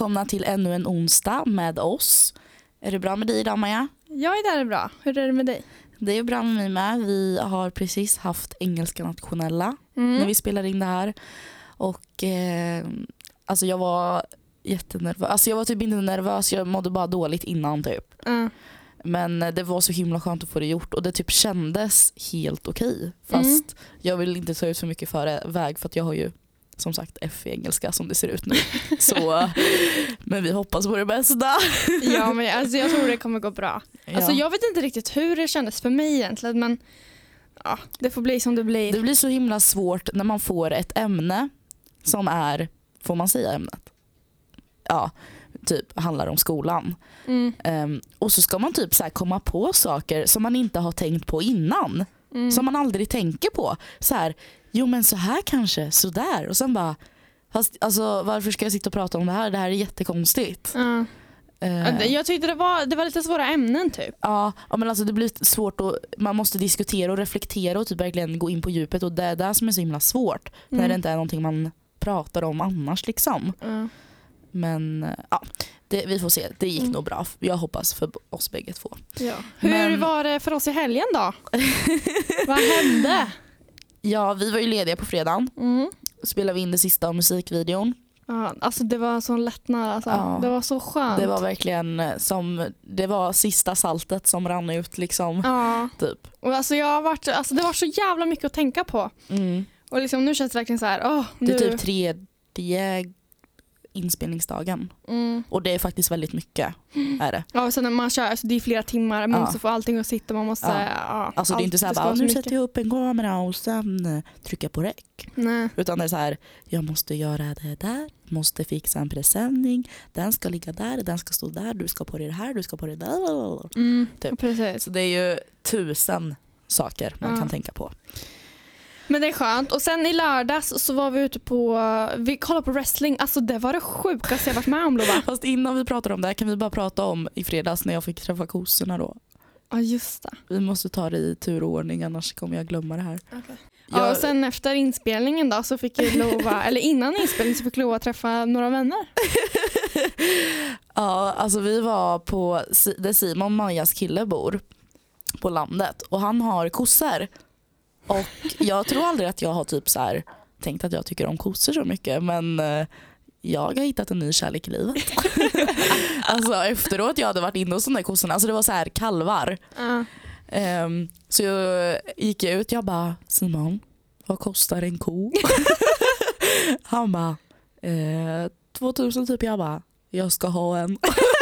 Välkomna till ännu en onsdag med oss. Är det bra med dig idag Maja? Jag är där bra. Hur är det med dig? Det är bra med mig med. Vi har precis haft engelska nationella Mm. när vi spelade in det här. Och eh, alltså jag var jättenervös. Alltså jag var typ inte nervös, jag mådde bara dåligt innan typ. Ja. Men eh, det var så himla skönt att få det gjort och det typ kändes helt okej. Fast jag vill inte ta ut för mycket före väg för att jag har ju som sagt F i engelska som det ser ut nu. Så, men vi hoppas på det bästa. ja, men alltså, jag tror det kommer gå bra. Alltså, Ja. jag vet inte riktigt hur det kändes för mig egentligen men ja, det får bli som det blir. Det blir så himla svårt när man får ett ämne som är, får man säga ämnet? Ja, typ handlar om skolan. Mm. Ehm, och så ska man typ så här komma på saker som man inte har tänkt på innan. Mm. Som man aldrig tänker på. Så här, jo men så här kanske, så där. Och sen bara, fast alltså, varför ska jag sitta och prata om det här? Det här är jättekonstigt. Ja, det- Jag tyckte det var, det var lite svåra ämnen typ. Ja, ja men alltså det blir svårt att, man måste diskutera och reflektera och typ verkligen gå in på djupet och det är det som är så himla svårt. När Mm. det inte är någonting man pratar om annars liksom. Ja. Men ja, det, vi får se. Det gick Mm. nog bra. Jag hoppas för oss bägge två. Ja. Hur Men- var det för oss i helgen då? Vad hände? Ja, vi var ju lediga på fredagen. Mm. Spelade vi in det sista musikvideon. Ja, alltså det var sån lättnad. Alltså. Ja. Det var så skönt. Det var verkligen eh, som, det var sista saltet som rann ut liksom. Ja. Typ. Och alltså jag har varit, alltså det var så jävla mycket att tänka på. Mm. Och liksom nu känns det verkligen så här, åh, Det nu. är typ tredje inspelningsdagen. mm. Och det är faktiskt väldigt mycket. Är det. Ja, sen när man kör, alltså det är flera timmar, man Ja. måste få allting att sitta, man måste... Ja. Ja. Alltså det är inte så här bara, så nu mycket." sätter jag upp en kamera och sen eh, trycker jag på räck. Nej. Utan det är så här, jag måste göra det där, måste fixa en presenning, den ska ligga där, den ska stå där, du ska på det här, du ska på det där. Mm, Typ. Precis. Så det är ju tusen saker man Ja. kan tänka på. Men det är skönt. Och sen i lördags så var vi ute på, vi kollade på wrestling, alltså det var det sjukaste jag varit med om Lova. Fast innan vi pratar om det här kan vi bara prata om i fredags när jag fick träffa kossorna då. Ja just det. Vi måste ta det i tur och ordning annars kommer jag glömma det här. Ja, Jag- och sen efter inspelningen då så fick ju Lova, eller innan inspelningen så fick Lova träffa några vänner. Ja, alltså vi var på där Simon, Majas kille, bor på landet och han har kossor. Och jag tror aldrig att jag har typ så här tänkt att jag tycker om kossor så mycket men eh, jag har hittat en ny kärlek i livet. alltså efteråt jag hade varit inne hos de där kossorna, alltså det var så här kalvar. Ja. Ehm, så jag gick jag ut jag bara Simon, vad kostar en ko? Han bara eh, 2000 typ. Jag bara jag ska ha en.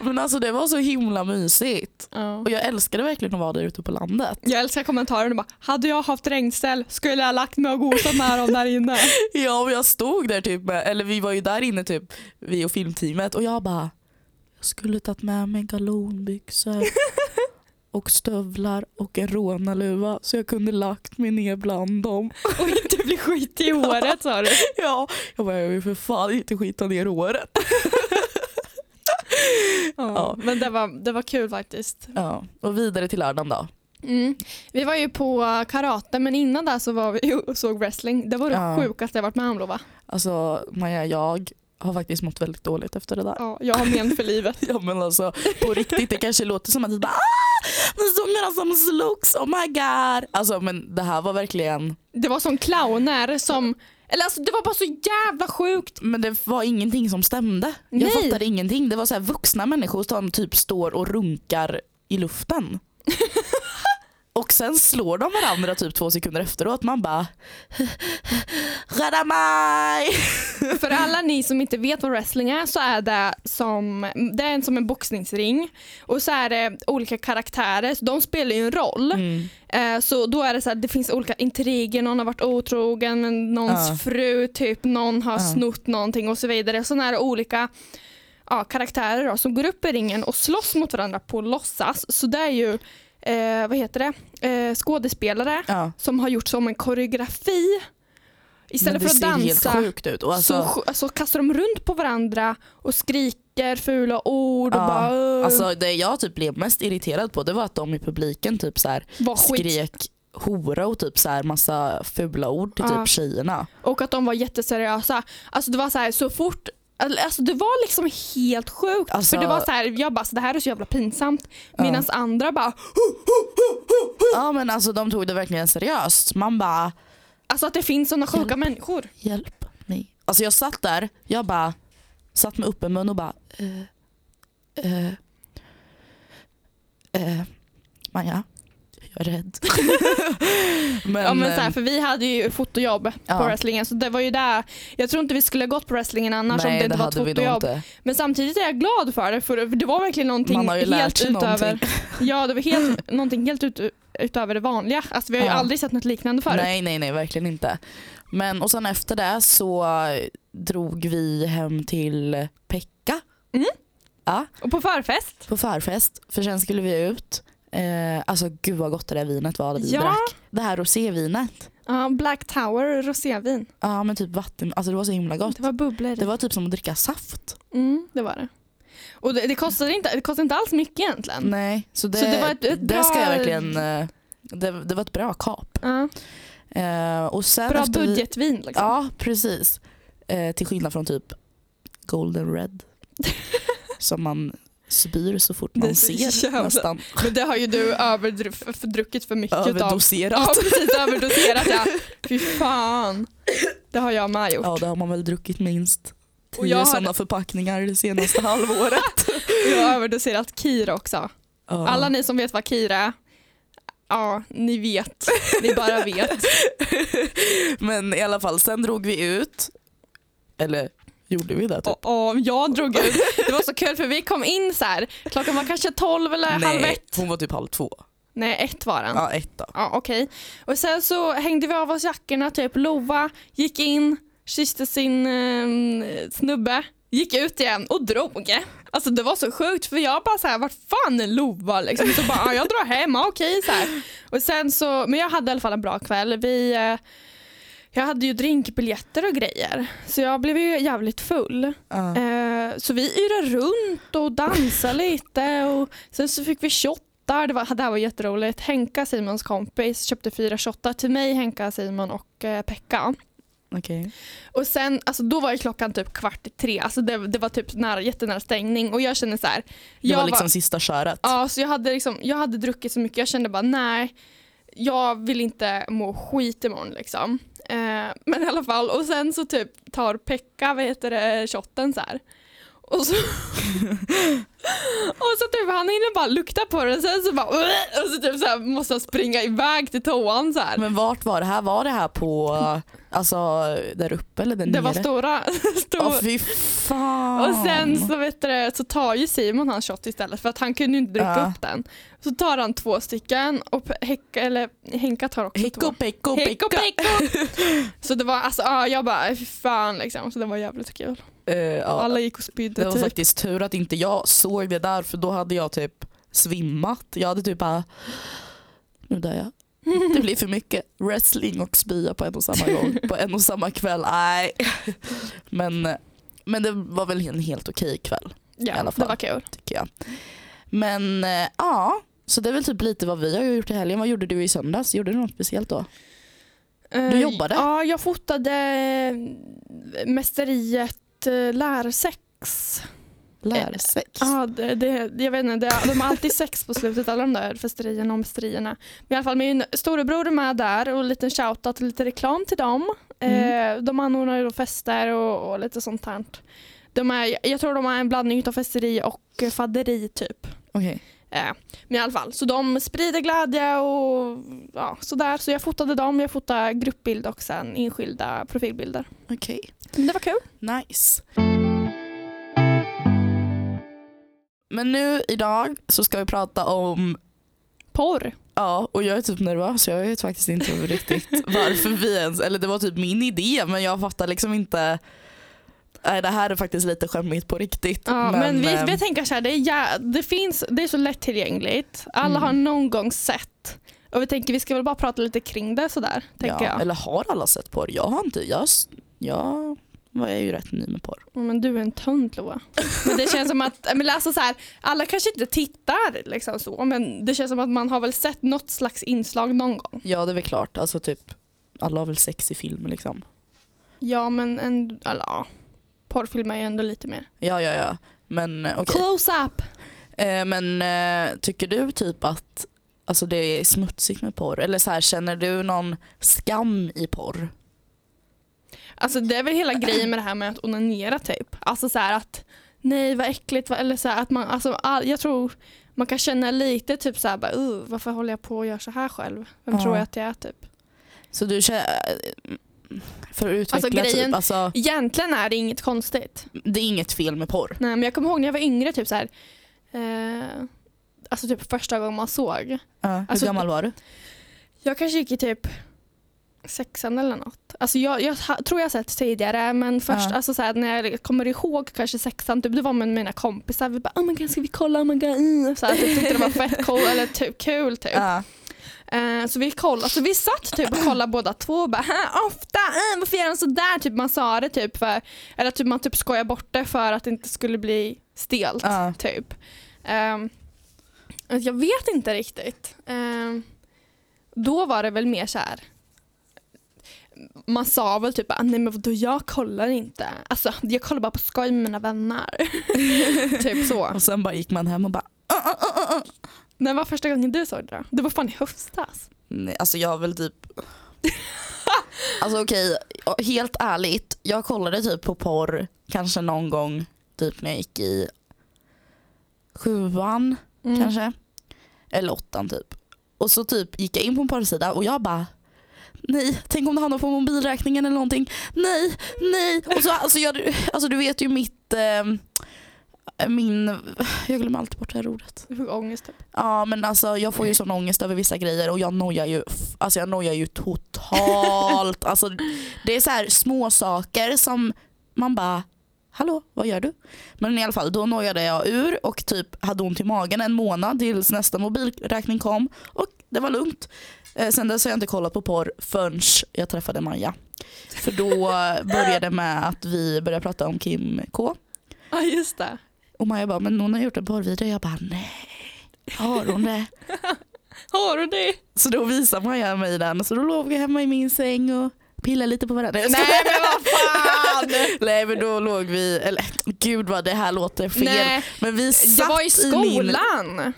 Men alltså det var så himla mysigt. Ja. Och jag älskade verkligen att vara där ute på landet. Jag älskar kommentaren bara, hade jag haft regnställ skulle jag lagt mig och gosat med dem där inne. Ja och jag stod där typ, eller vi var ju där inne typ, vi och filmteamet och jag bara jag skulle tagit med mig galonbyxor och stövlar och en rånarluva så jag kunde lagt mig ner bland dem. Och inte bli skit i håret sa du. Ja, jag bara jag vill för fan inte skita ner håret. Ja. Men det var, det var kul faktiskt. Ja, och vidare till lördagen då. Mm. Vi var ju på karate men innan där så var vi och såg wrestling. Det var det Ja. sjukaste jag varit med om Lova. Alltså Maja, jag har faktiskt mått väldigt dåligt efter det där. Ja, jag har men för livet. Ja men alltså på riktigt, det kanske låter som att det bara ah, några som slogs, oh my god. Alltså men det här var verkligen, Det var som clowner som, eller alltså det var bara så jävla sjukt. men det var ingenting som stämde. Jag Nej. fattade ingenting. Det var så här vuxna människor som typ står och runkar i luften. Och sen slår de varandra typ två sekunder efteråt. Man bara Rädda mig! För alla ni som inte vet vad wrestling är så är det som, det är en som en boxningsring och så är det olika karaktärer, så de spelar ju en roll. Mm. Eh, Så då är det så här, det finns olika intriger, någon har varit otrogen med någons Ja. fru, typ någon har Ja. snott någonting och så vidare. Sådana här olika ja, karaktärer då, som går upp i ringen och slåss mot varandra på låtsas. Så det är ju, eh, vad heter det, eh, skådespelare Ja. som har gjort som en koreografi. Istället för att dansa sjukt ut. Och alltså, så, alltså, kastar de runt på varandra och skriker fula ord och Ja, bara "Åh", alltså, det jag typ blev mest irriterad på det var att de i publiken typ så här skit. skrek hora och typ så här massa fula ord till Ja. typ tjejerna. Och att de var jätteseriösa. Alltså det var så här så fort Alltså det var liksom helt sjukt. Alltså- För det var så här, jag bara så det här är så jävla pinsamt. Ja. Medan andra bara, Ja men alltså de tog det verkligen seriöst. Man bara alltså att det finns sådana sjuka Hjälp. människor. hjälp mig. Alltså jag satt där, jag bara satt med öppen mun och bara eh, eh, eh, Maja, jag är rädd. men, ja, men så här, eh, för vi hade ju fotojobb på Ja. wrestlingen så det var ju där. Jag tror inte vi skulle ha gått på wrestlingen annars om nej det inte var ett fotojobb. Men samtidigt är jag glad för det för det var verkligen någonting helt utöver. någonting. Ja det var helt, någonting helt ut, utöver det vanliga. Alltså, vi har ju Ja. aldrig sett något liknande förut. Nej nej nej verkligen inte. Men och sen efter det så drog vi hem till Pekka. Mm. Ja, Och på förfest. på förfest. För sen skulle vi ut. Eh, alltså gud vad gott det där vinet var det vi Ja. drack. Det här rosévinet. Ja, Black Tower rosévin. Ja men typ vatten, alltså det var så himla gott. Det var bubblor. Det var typ som att dricka saft. Mm, det var det. Och det, det, kostade inte, det kostade inte alls mycket egentligen. Nej, så det, Så det var ett- ett det ska jag bra- verkligen, eh, det, det var ett bra kap. Eh, och sen bra efter vi- budgetvin liksom. Ja, precis. Eh, till skillnad från typ Golden Red. som man spyr så fort man ser jävla- nästan. Men det har ju du överdruckit för mycket av. Överdoserat. Ja precis, överdoserat ja. Fy fan. Det har jag med gjort. Ja det har man väl druckit minst tio har- sådana förpackningar det senaste halvåret. Jag har överdoserat Kir också. Ja. Alla ni som vet vad Kir är, ja ni vet. Ni bara vet. Men i alla fall, sen drog vi ut. Eller gjorde vi det? Typ? Och, och jag drog ut. Det var så kul för vi kom in så här. klockan var kanske tolv eller halv Nej, ett. hon var typ halv två. Nej, ett var den. Ja, ett då. Ja, okej. Och sen så hängde vi av oss jackorna, typ Lova gick in, kysste sin eh, snubbe, gick ut igen och drog. Alltså det var så sjukt för jag bara så här, vart fan är Lova liksom? Så bara, ja, jag drar hem, okej så här. Och sen så, men jag hade i alla fall en bra kväll. Vi, eh, jag hade ju drinkbiljetter och grejer, så jag blev ju jävligt full. Ja. Eh, så vi yrade runt och dansade lite och sen så fick vi shottar. Det, var, det här var jätteroligt. Henka, Simons kompis, köpte fyra shottar till mig, Henka, Simon och eh, Pekka. Okej. Och sen, alltså då var ju klockan typ kvart i tre, alltså det, det var typ nära, jättenära stängning och jag kände så här. Det jag var liksom sista köret. Ja, så jag hade, liksom, jag hade druckit så mycket, jag kände bara nej, jag vill inte må skit imorgon liksom. Eh, men i alla fall, och sen så typ tar Pekka, vad heter det, shotten så här. Och så, och så typ han hinner bara lukta på den, sen så bara och så typ så här måste jag springa iväg till toan så här. Men vart var det här? Var det här på, alltså där uppe eller där Det nere? var stora, stora Åh fy fan. Och sen så, vet du, så tar ju Simon hans shot istället för att han kunde ju inte dricka Ja. upp den. Så tar han två stycken och Hecka, eller Henka tar också Hicko två. picko Hecko picka. pecko! Så det var alltså, ja, jag bara fy fan liksom. Så det var jävligt kul. Ja, Alla gick och spydde det var typ. faktiskt tur att inte jag såg det där för då hade jag typ svimmat. Jag hade typ bara, nu dör jag. Det blir för mycket wrestling och spya på en och samma gång. På en och samma kväll. Nej. Men, men det var väl en helt okej kväll ja, i alla det fall. var kul. tycker jag. Men eh, ja, så det är väl typ lite vad vi har gjort i helgen. Vad gjorde du i söndags? Gjorde du något speciellt då? Eh, jobbade? Ja, jag fotade mästeriet eh, lärsex. Lärsex? Ja, det, det, jag vet inte, det, de har alltid sex på slutet, alla de där festerierna och mästerierna. Men i alla fall min storebror är med där och en liten shoutout och lite reklam till dem. Mm. Eh, de anordnar ju då fester och, och lite sånt här. De är, jag tror de har en blandning av festeri och eh, fadderi typ. Okej. Eh, men i alla fall, så de sprider glädje och ja, sådär. Så jag fotade dem, jag fotade gruppbild och sen enskilda profilbilder. Okej. Men det var kul. Nice. Men nu idag så ska vi prata om, Porr. ja och jag är typ nervös, jag vet faktiskt inte riktigt varför vi ens, eller det var typ min idé men jag fattar liksom inte Nej det här är faktiskt lite skämmigt på riktigt. Ja, men, vi, eh, vi tänker så här, det är, jä- det, finns, det är så lättillgängligt. Alla Mm. har någon gång sett. Och vi tänker vi ska väl bara prata lite kring det sådär. Tänker ja, jag. Eller har alla sett porr? Jag har inte, jag, jag var ju rätt ny med porr. Ja, Men du är en tönt Loa. Men det känns som att, men alltså så här, alla kanske inte tittar liksom så men det känns som att man har väl sett något slags inslag någon gång. Ja det är väl klart, alltså typ alla har väl sex i film liksom. Ja men en, eller, ja. porrfilm är ju ändå lite mer. Ja ja ja. Men eh, okej. Close up! Eh, men eh, tycker du typ att alltså, det är smutsigt med porr? Eller så här, känner du någon skam i porr? Alltså det är väl hela grejen med det här med att onanera typ. Alltså så här att nej vad äckligt, eller så här att man, alltså all, jag tror man kan känna lite typ så här, bara, uh, varför håller jag på och gör så här själv? Vem Ja. tror jag att jag är typ? Så du känner, för att utveckla Alltså, grejen- typ, alltså, Egentligen är det inget konstigt. det är inget fel med porr. Nej men jag kommer ihåg när jag var yngre typ så här, eh, alltså typ första gången man såg. Ja, hur Alltså, gammal var du? Jag kanske gick i typ sexan eller något. Alltså jag, jag tror jag sett tidigare men först Ja. alltså så här, när jag kommer ihåg kanske sexan, typ, det var med mina kompisar. Vi bara oh my god ska vi kolla, oh my god. Mm. Så här, typ, tyckte det var fett cool eller typ kul typ. Ja. Eh, så vi kollade, alltså vi satt typ och kollade båda två och bara "Hä, ofta, uh, varför gör de sådär? Typ man sa det typ för, eller typ man typ skojar bort det för att det inte skulle bli stelt Ja. typ. Ehm, jag vet inte riktigt. Ehm, då var det väl mer så här. Man sa väl typ nej men vadå jag kollar inte. Alltså jag kollar bara på skoj med mina vänner. typ så. Och sen bara gick man hem och bara "Ah, ah, ah, ah, ah." När var första gången du såg det då? Det var fan i höstas. Nej, alltså jag har väl typ Alltså okej, helt ärligt. Jag kollade typ på porr kanske någon gång typ när jag gick i sjuan Mm. kanske. Eller åttan typ. Och så typ gick jag in på en porrsida och jag bara Nej, tänk om det hamnar på mobilräkningen eller någonting. Nej, nej. Och så, alltså, jag, alltså du vet ju mitt, eh, min, jag glömmer alltid bort det här ordet. Du fick ångest typ. Ja men alltså jag får ju sån ångest över vissa grejer och jag nojar ju, alltså jag nojar ju totalt. alltså, det är så här små saker som man bara Hallå, vad gör du? Men i alla fall, då nojade jag ur och typ hade ont i magen en månad tills nästa mobilräkning kom och det var lugnt. Eh, sen dess har jag inte kollat på porr förrän jag träffade Maja. För då började det med att vi började prata om Kim K. Ja just det. Och Maja bara, men hon har gjort en porrvideo. Jag bara, nej, har hon det? Har du det? Så då visar Maja mig den. Så då låg vi hemma i min säng och pillade lite på varandra. Nej men vad fan! Nej men då låg vi, eller gud vad det här låter fel. Nej, Men vi det satt var i i min... skolan.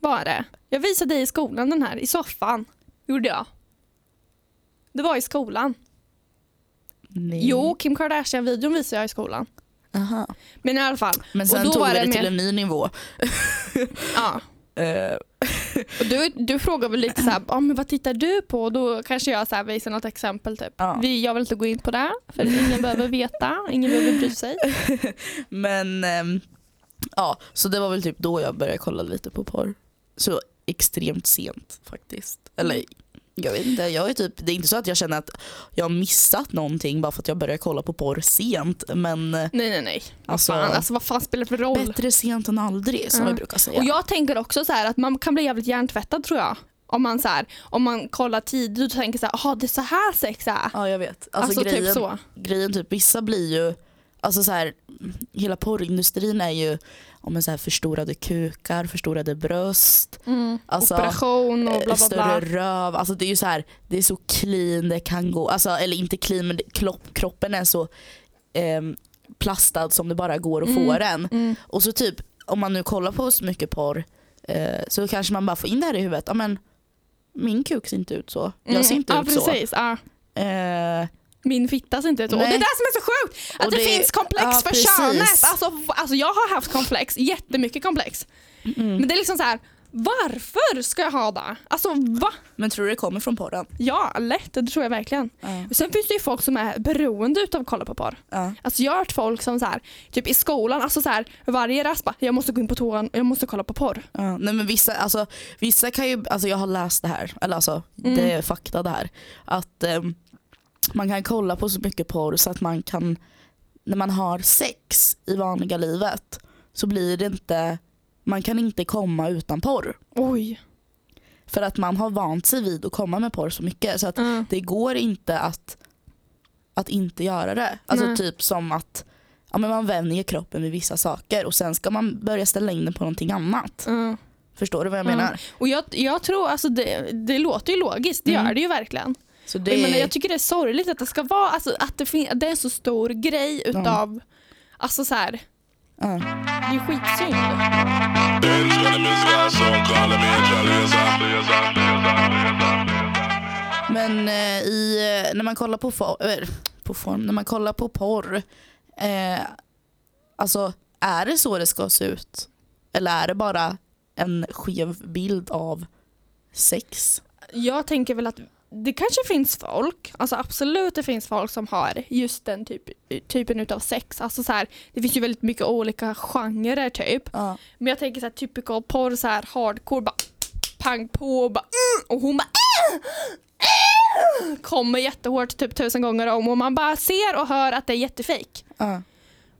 Var det? Jag visade dig i skolan den här, i soffan. Gjorde jag. Det var i skolan. Nej. Jo, Kim Kardashian-videon visade jag i skolan. Aha. Men i alla fall, Men sen då tog var vi det det till en ny nivå. ja. Eh, Och du, du frågar väl lite såhär, ah, men vad tittar du på? Och då kanske jag så här visar något exempel. Typ. Ja. Vi, jag vill inte gå in på det, för ingen behöver veta, ingen behöver bry sig. men ehm, ja, så det var väl typ då jag började kolla lite på porr. Så extremt sent faktiskt. Eller. Jag vet inte, jag är typ, det är inte så att jag känner att jag har missat någonting bara för att jag började kolla på porr sent. Men eh, Nej nej nej. alltså, Fan, alltså vad fan spelar det för roll? bättre sent än aldrig som vi brukar säga. Och jag tänker också så här att man kan bli jävligt hjärntvättad tror jag. Om man, så här, om man kollar tidigt och tänker så här, "Jaha, det är så här sex är. Ja jag vet. Alltså, Alltså, grejen, typ så. grejen typ, vissa blir ju, alltså så här, hela porrindustrin är ju om så här förstorade kukar, förstorade bröst, Alltså, Operation och eh, bla bla större bla. röv. Alltså det är ju så här, det är så clean det kan gå. Alltså, eller inte clean men kropp, kroppen är så ehm, plastad som det bara går att få Mm. den. Mm. Och så typ om man nu kollar på så mycket porr eh, så kanske man bara får in det här i huvudet. Ja, men, min kuk ser inte ut så. Jag ser inte Mm. ut precis. Ja. så. Eh, Min fitta ser inte ut så. Och det är det som är så sjukt! Att det, det- finns komplex ja, för precis. könet. Alltså, alltså jag har haft komplex, jättemycket komplex. mm. Men det är liksom så här. varför ska jag ha det? Alltså va? Men tror du det kommer från porren? Ja, lätt. Det tror jag verkligen. Ja. Sen finns det ju folk som är beroende utav att kolla på porr. Ja. Alltså jag har hört folk som så här, typ i skolan, alltså så här, varje rast bara, jag måste gå in på toan och jag måste kolla på porr. Ja, nej men vissa, alltså, vissa kan ju, alltså jag har läst det här, eller alltså Mm. det är fakta det här. Att ehm, man kan kolla på så mycket porr så att man kan, när man har sex i vanliga livet så blir det inte, man kan inte komma utan porr. Oj. För att man har vant sig vid att komma med porr så mycket så att Mm. det går inte att, att inte göra det. Alltså Nej. typ som att ja, men man vänjer kroppen vid vissa saker och sen ska man börja ställa in den på någonting annat. Mm. Förstår du vad jag Mm. menar? Och jag, jag tror, alltså det, det låter ju logiskt, det Mm. gör det ju verkligen. Så Det... Jag, menar, jag tycker det är sorgligt att det ska vara, alltså, att det, fin- att det är en så stor grej utav, alltså så här, ja. det är skitsynd. Men eh, i, eh, när man kollar på, for, eh, på form, när man kollar på porr, eh, alltså är det så det ska se ut? Eller är det bara en skev bild av sex? Jag tänker väl att det kanske finns folk, alltså absolut det finns folk som har just den typ, typen utav sex. Alltså så här, det finns ju väldigt mycket olika genrer typ. Ja. Men jag tänker så här typical porr, så här hardcore, bara pang på och bara mm, och hon bara "Äh, äh", kommer jättehårt typ tusen gånger om och man bara ser och hör att det är jättefejk. Ja.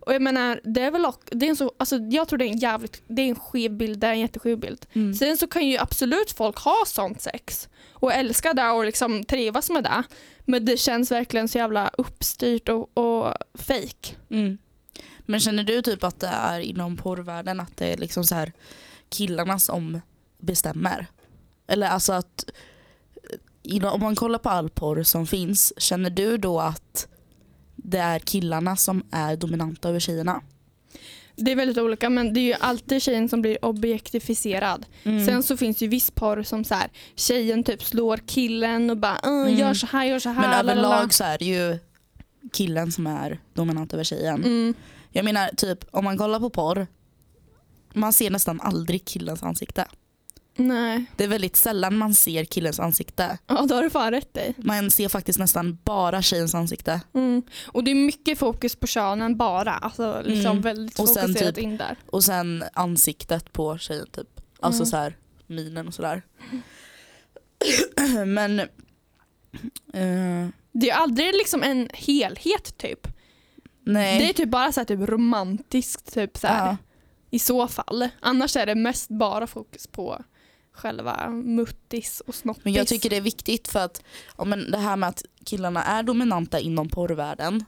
Och jag menar, det är väl också, det är en så, alltså jag tror det är en jävligt, det är en skev bild, det är en jätteskev bild. Mm. Sen så kan ju absolut folk ha sånt sex och älska det och liksom trivas med det. Men det känns verkligen så jävla uppstyrt och, och fake. Mm. Men känner du typ att det är inom porrvärlden att det är liksom så här killarna som bestämmer? Eller alltså att eh, om man kollar på all porr som finns, känner du då att det är killarna som är dominanta över tjejerna? Det är väldigt olika men det är ju alltid tjejen som blir objektifierad. Mm. Sen så finns det ju viss porr som så här, tjejen typ slår killen och bara "Äh, Mm. gör så här, gör så här. Men lalala." överlag så är det ju killen som är dominant över tjejen. Mm. Jag menar typ om man kollar på porr, man ser nästan aldrig killens ansikte. Nej, Det är väldigt sällan man ser killens ansikte. ja då har du fan rätt i. Man ser faktiskt nästan bara tjejens ansikte. Mm. Och det är mycket fokus på könen bara. Alltså liksom Mm. väldigt Och sen fokuserat typ- in där. Och sen ansiktet på tjejen typ. Alltså Mm. så här minen och sådär. Men eh, Det är aldrig liksom en helhet typ. nej. Det är typ bara så här, typ romantiskt typ så här, ja. i så fall. Annars är det mest bara fokus på själva muttis och snoppis. Men jag tycker det är viktigt för att ja, men det här med att killarna är dominanta inom porrvärlden,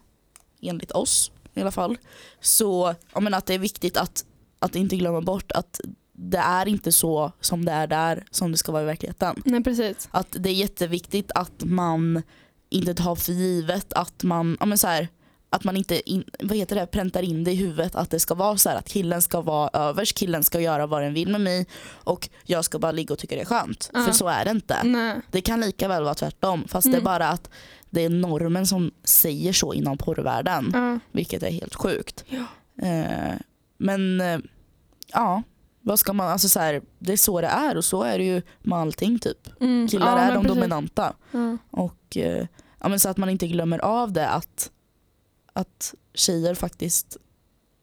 enligt oss i alla fall, så ja, men att det är viktigt att, att inte glömma bort att det är inte så som det är där som det ska vara i verkligheten. Nej precis. Att det är jätteviktigt att man inte tar för givet att man, ja men så här, att man inte in, vad heter det, präntar in det i huvudet att det ska vara så här att killen ska vara övers, killen ska göra vad den vill med mig och jag ska bara ligga och tycka det är skönt. Ja. För så är det inte. Nej. Det kan lika väl vara tvärtom fast det är Mm. bara att det är normen som säger så inom porrvärlden. Ja. Vilket är helt sjukt. Ja. Eh, men eh, ja, vad ska man, alltså så här, det är så det är och så är det ju med allting typ. Mm. Killar Ja, är de precis. dominanta. Ja. Och eh, ja, men så att man inte glömmer av det att, att tjejer faktiskt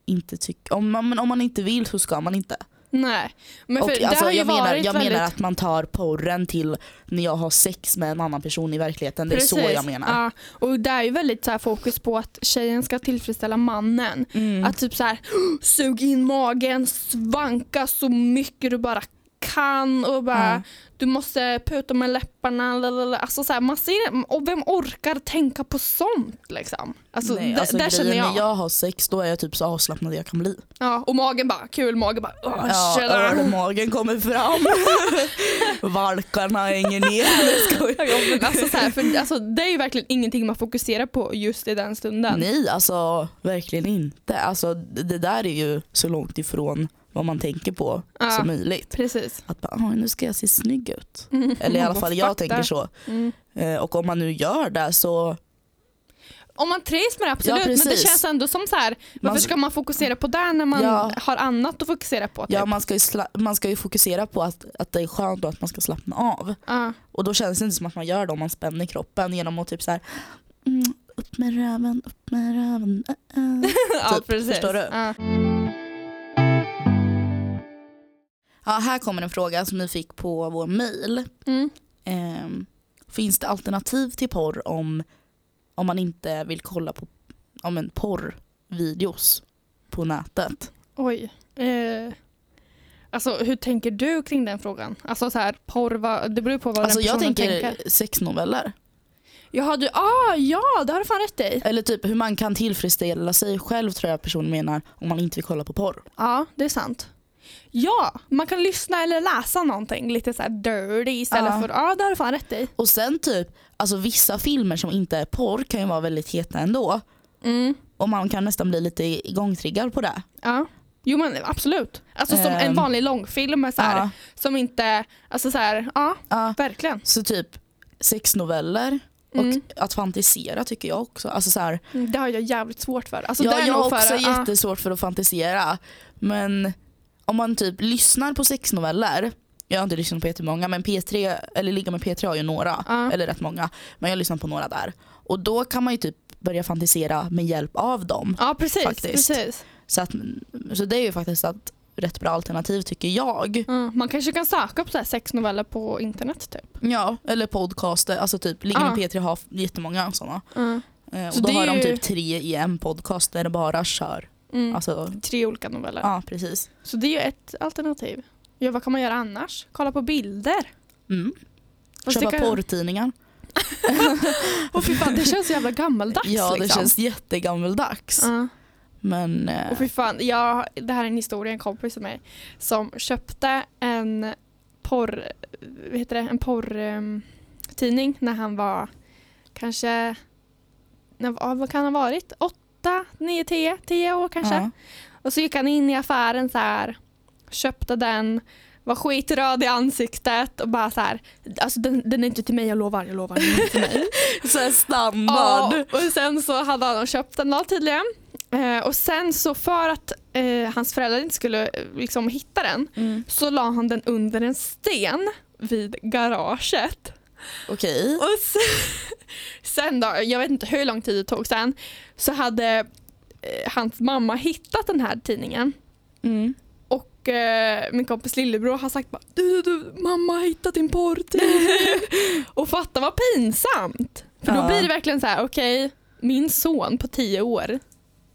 inte tycker, om man, om man inte vill så ska man inte. Nej. Men för och, det alltså, har ju jag menar, jag väldigt... menar att man tar porren till när jag har sex med en annan person i verkligheten. Det är så jag menar. Ja, och det är ju väldigt så här fokus på att tjejen ska tillfredsställa mannen. Mm. Att typ så här, sug in magen, svanka så mycket du bara kan och bara Ja. Du måste puta med läpparna. Lalala. Alltså så här, man ser, och vem orkar tänka på sånt liksom? Alltså, Nej, alltså där känner jag. när jag har sex då är jag typ så avslappnad jag kan bli. Ja, och magen bara, kul mage bara, åh, Ja, ölmagen kommer fram. Valkarna hänger ner. Ja, men alltså, så här, för, alltså, det är ju verkligen ingenting man fokuserar på just i den stunden. Nej, alltså verkligen inte. Alltså, det där är ju så långt ifrån vad man tänker på Ja. som möjligt. Precis. Att bara, "Ah, nu ska jag se snygg ut. Mm. Eller i alla fall jag tänker så. Mm. Eh, Och om man nu gör det så, Om man trivs med det absolut, Ja, men det känns ändå som så här. varför Man- ska man fokusera på det när man Ja. har annat att fokusera på? Typ? ja, man, ska ju man ska ju fokusera på att, att det är skönt och att man ska slappna av. Ja. Och då känns det inte som att man gör det om man spänner kroppen genom att typ så här, mm, upp med röven, upp med röven. Uh, uh. ja, Typ, precis. förstår du? Ja. Här kommer en fråga som ni fick på vår mail. Mm. Ehm, finns det alternativ till porr om, om man inte vill kolla på om en porrvideos på nätet? Oj. Eh. Alltså hur tänker du kring den frågan? Alltså så här, porr, vad, det beror på vad Alltså den jag personen tänker, tänker. sexnoveller. Jaha du, ah, ja det har du fan rätt i. Eller typ hur man kan tillfredsställa sig själv tror jag personen menar om man inte vill kolla på porr. Ja, det är sant. Ja, man kan lyssna eller läsa någonting lite så här dirty istället Ja. för, ja det har du fan rätt i. Och sen typ, alltså vissa filmer som inte är porr kan ju vara väldigt heta ändå. Mm. Och man kan nästan bli lite igångtriggad på det. Ja. Jo men absolut. Alltså som en Ehm. vanlig långfilm så här, Ja. som inte, alltså så här, ja Ja. verkligen. Så typ sexnoveller Mm. och att fantisera tycker jag också. Alltså så här, Mm, Det har jag jävligt svårt för. Alltså, ja, jag har också för, jättesvårt för att fantisera. Men om man typ lyssnar på sexnoveller, jag har inte lyssnat på jättemånga men P3, eller Ligga med P3 har ju några, Ja. eller rätt många. Men jag har lyssnat på några där. Och då kan man ju typ börja fantisera med hjälp av dem. Ja precis. Faktiskt. precis. Så, att, så det är ju faktiskt ett rätt bra alternativ tycker jag. Mm. Man kanske kan söka på så här sexnoveller på internet typ. Ja, eller podcaster, alltså typ Ligga med Ja. P3 har jättemånga sådana. Mm. Eh, Så och då det har de ju- typ tre i en podcast där det bara kör. Mm. Alltså, Tre olika noveller. ja precis. Så det är ju ett alternativ. Ja, vad kan man göra annars? Kolla på bilder. Mm. Fast Köpa det kan- porrtidningar. Åh fy fan, det känns så jävla gammaldags. Ja det liksom. känns jättegammeldags. Ja. Men eh, Och fy fan, jag, det här är en historia, en kompis med mig som köpte en porr, vad heter det, en porrtidning när han var kanske, när, ja, vad kan han ha varit? Åtta, nio, tio, tio år kanske. ja. Och så gick han in i affären så här, köpte den, var skitröd i ansiktet och bara så här, alltså den, den är inte till mig, jag lovar, jag lovar, den är inte till mig. Så här Ja, standard. och sen så hade han köpt den då tydligen. Eh, och sen så för att eh, hans föräldrar inte skulle eh, liksom hitta den Mm. så la han den under en sten vid garaget. Okej. Och sen, sen då, jag vet inte hur lång tid det tog sen, så hade eh, hans mamma hittat den här tidningen. Mm. Och eh, min kompis lillebror har sagt bara, du, du, du mamma har hittat din porrtidning. och fatta vad pinsamt. För då Ja. blir det verkligen så här, okej, min son på tio år.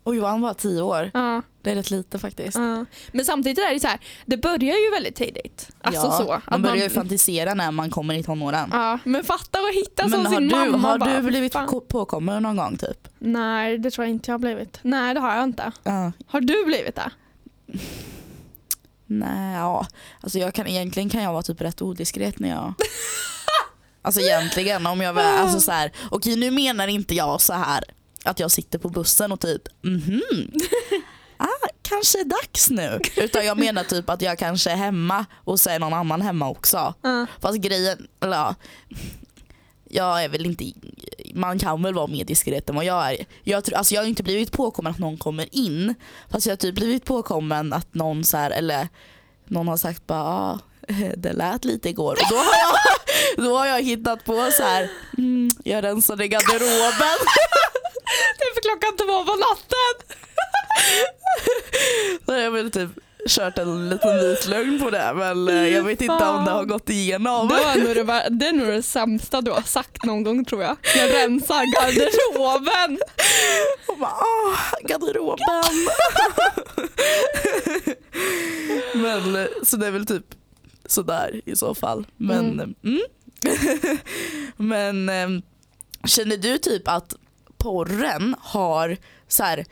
Oj var han bara tio år. Ja, Det är rätt lite faktiskt. ja. Men samtidigt är det så här, det börjar ju väldigt tidigt. Alltså ja, så. man börjar ju fantisera när man kommer i tonåren. Ja, men fatta att hitta som sin du, mamma. har bara, du blivit fan. ko- påkommen någon gång typ? Nej, det tror jag inte jag har blivit. Nej, det har jag inte. Ja. Har du blivit det? Nej, ja. Alltså jag kan, egentligen kan jag vara typ rätt odiskret när jag... Alltså egentligen om jag väl, alltså så här, okej nu menar inte jag så här att jag sitter på bussen och typ mhm, ah, kanske är dags nu. Utan jag menar typ att jag kanske är hemma och så är någon annan hemma också. Ja. Fast grejen, eller ja, jag är väl inte, man kan väl vara mer diskret än vad jag är. Jag, tror, alltså jag har inte blivit påkommen att någon kommer in. Fast jag har typ blivit påkommen att någon så här, eller någon har sagt bara ah, det lät lite igår. Och då har jag, då har jag hittat på så här, mm, jag rensade garderoben. Det är för klockan två på natten. Så jag väl typ kört en liten vit lögn på det men eh, jag vet inte om det har gått igenom. Det, var nog det, var, det är nog det sämsta du har sagt någon gång tror jag. Jag rensar garderoben. Och bara, åh, garderoben. Men så det är väl typ sådär i så fall. Men, Mm. mm. Men eh, känner du typ att porren har så här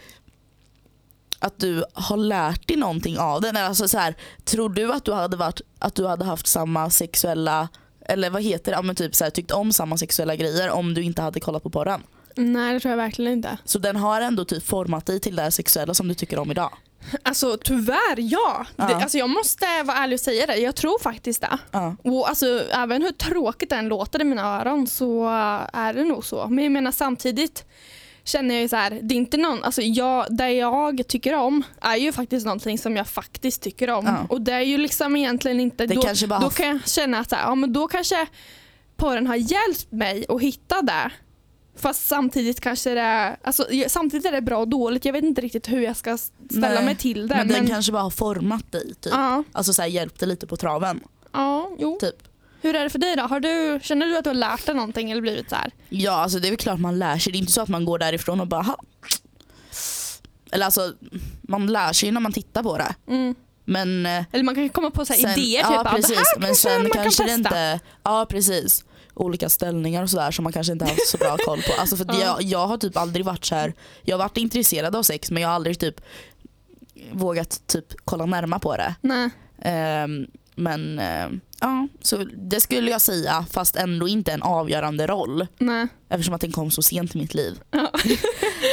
att du har lärt dig någonting av den? Alltså så här, tror du att du hade varit att du hade haft samma sexuella eller vad heter det, ja, men typ så här, tyckt om samma sexuella grejer om du inte hade kollat på porren? Nej det tror jag verkligen inte. Så den har ändå typ format dig till det sexuella som du tycker om idag? Alltså tyvärr ja. Ja. Det, alltså, jag måste vara ärlig och säga det. Jag tror faktiskt det. Ja. Och alltså, även hur tråkigt den låter i mina öron så är det nog så. Men jag menar samtidigt känner jag ju så här, det är inte någon, alltså jag, det jag tycker om är ju faktiskt någonting som jag faktiskt tycker om. Ja. Och det är ju liksom egentligen inte, Det då, då kan jag känna att så här, ja, men då kanske porren har hjälpt mig att hitta det. Fast samtidigt kanske det är, alltså, samtidigt är det bra och dåligt. Jag vet inte riktigt hur jag ska ställa Nej, mig till det. Men den kanske bara har format dig typ. ja, Alltså så här, hjälpt dig lite på traven. ja, jo. Typ. Hur är det för dig då? Har du, känner du att du har lärt dig någonting eller blivit så här? Ja alltså det är väl klart man lär sig. Det är inte så att man går därifrån och bara "Ha." Eller alltså man lär sig ju när man tittar på det. Mm. Men eh, Eller man kan komma på så sen, idéer, ja, typ ah, precis, det här men sen man kanske kan det testa. inte, ja precis. Olika ställningar och sådär som man kanske inte har haft så bra koll på. Alltså för jag, jag har typ aldrig varit så här. jag har varit intresserad av sex men jag har aldrig typ vågat typ kolla närmare på det. Nej. Ehm, men ehm, ja, så det skulle jag säga fast ändå inte en avgörande roll. Nej. Eftersom att den kom så sent i mitt liv. Ja.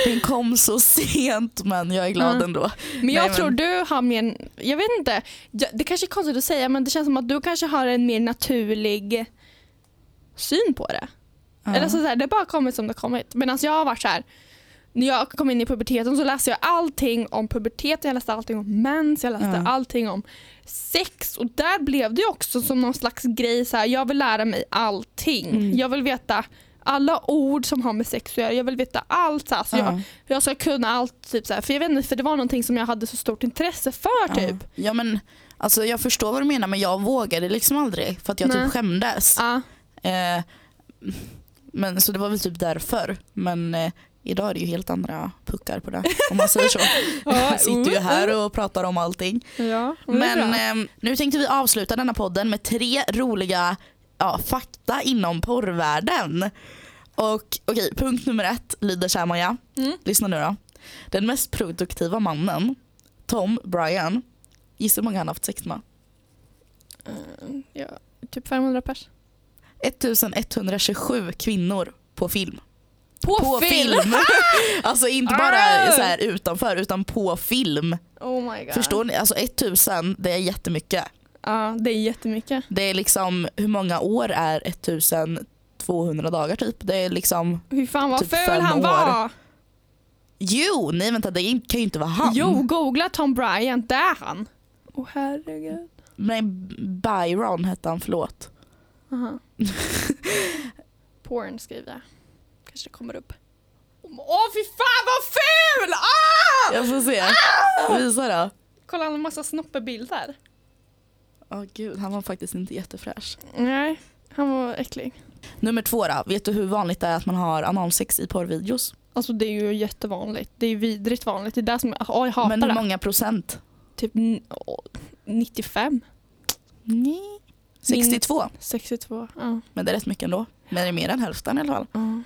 Den kom så sent men jag är glad Ja. ändå. Men jag Nej, tror men- du har mer, jag vet inte, det kanske är konstigt att säga men det känns som att du kanske har en mer naturlig syn på det. Ja. Eller så så här, det har bara kommit som det kommit. Medan jag har varit så här. När jag kom in i puberteten så läste jag allting om pubertet, jag läste allting om mens, jag läste Ja. allting om sex och där blev det också som någon slags grej så här, jag vill lära mig allting. Mm. Jag vill veta alla ord som har med sex att göra, jag vill veta allt. Så, här, så jag, Ja. jag ska kunna allt. Typ, så här, för jag vet inte, för det var någonting som jag hade så stort intresse för typ. Ja. ja men alltså jag förstår vad du menar men jag vågade liksom aldrig för att jag Nej. typ skämdes. Ja. Eh, men, så det var väl typ därför. Men eh, idag är det ju helt andra puckar på det om man säger så. Jag sitter ju här och pratar om allting. Ja, bra. Men eh, nu tänkte vi avsluta denna podden med tre roliga ja, fakta inom porrvärlden. Och okej, punkt nummer ett lyder så här Maja. Mm. Lyssna nu då. Den mest produktiva mannen, Tom Bryan, gissa hur många han har haft sex med? Eh, ja, typ 500 pers. 1127 kvinnor på film. På, film! alltså inte bara så här utanför utan på film. Oh my god. Förstår ni? Alltså 1000 det är jättemycket. Ja, det är jättemycket. Det är liksom, hur många år är 1200 dagar typ? Det är liksom, Hur fan vad Typ ful han år. var. jo nej vänta det kan ju inte vara han. Jo, googla Tom Bryant, det är han. Åh herregud. Nej Byron hette han, förlåt. Aha. Porn skriver jag. Kanske det kommer upp. Åh fy fan vad ful! Ah! Jag får se. Visa då. Kolla han har massa snoppebilder. Åh gud, han var faktiskt inte jättefräsch. Nej, han var äcklig. Nummer två då, vet du hur vanligt det är att man har analsex i porrvideos? Alltså det är ju jättevanligt. Det är ju vidrigt vanligt. Det är det som, åh, jag hatar Men hur många procent? Typ n- åh, 95, Nej. 62. 62. Ja. Men det är rätt mycket ändå. Men det är mer än hälften i alla fall. Ja.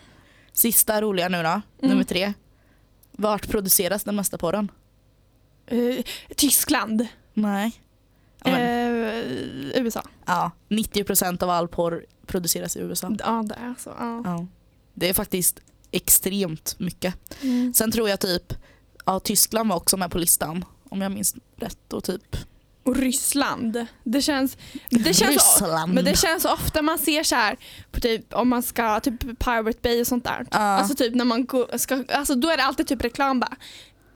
Sista roliga nu då, Mm. nummer tre. Vart produceras den mesta porren? Eh, Tyskland. Nej. Eh, USA. ja, 90% av all porr produceras i USA. Ja det är så. Ja. Ja. Det är faktiskt extremt mycket. Mm. Sen tror jag typ, ja Tyskland var också med på listan. Om jag minns rätt. Och typ Och Ryssland. Det känns, det känns, Ryssland. men det känns ofta man ser så här på typ om man ska typ Pirate Bay och sånt där. Ja. Alltså typ när man går, ska, alltså då är det alltid typ reklam bara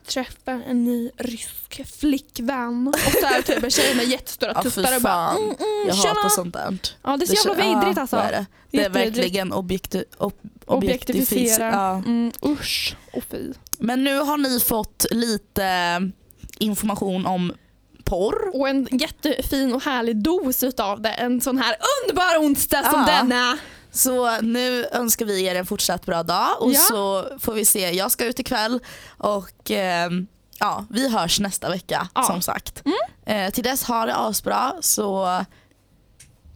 träffa en ny rysk flickvän och så är det typ en tjej med jättestora Ja, tuttar och bara mm, mm, jag tjena. hatar sånt där. Ja det är så jävla vidrigt alltså. Det är, det. Det är verkligen objekti ob Objektifiera. Ja. Mm, usch och fy. Men nu har ni fått lite information om porr. Och en jättefin och härlig dos utav det. En sån här underbar onsdag som Ja. denna. Så nu önskar vi er en fortsatt bra dag och Ja. så får vi se. Jag ska ut ikväll och ehm, ja, vi hörs nästa vecka Ja. som sagt. Mm. Eh, till dess, ha det asbra så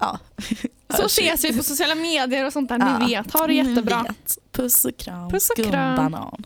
ja. Så ses vi på sociala medier och sånt där. Ni vet. Ha det jättebra. Puss och kram. Puss och kram. Skumbanan.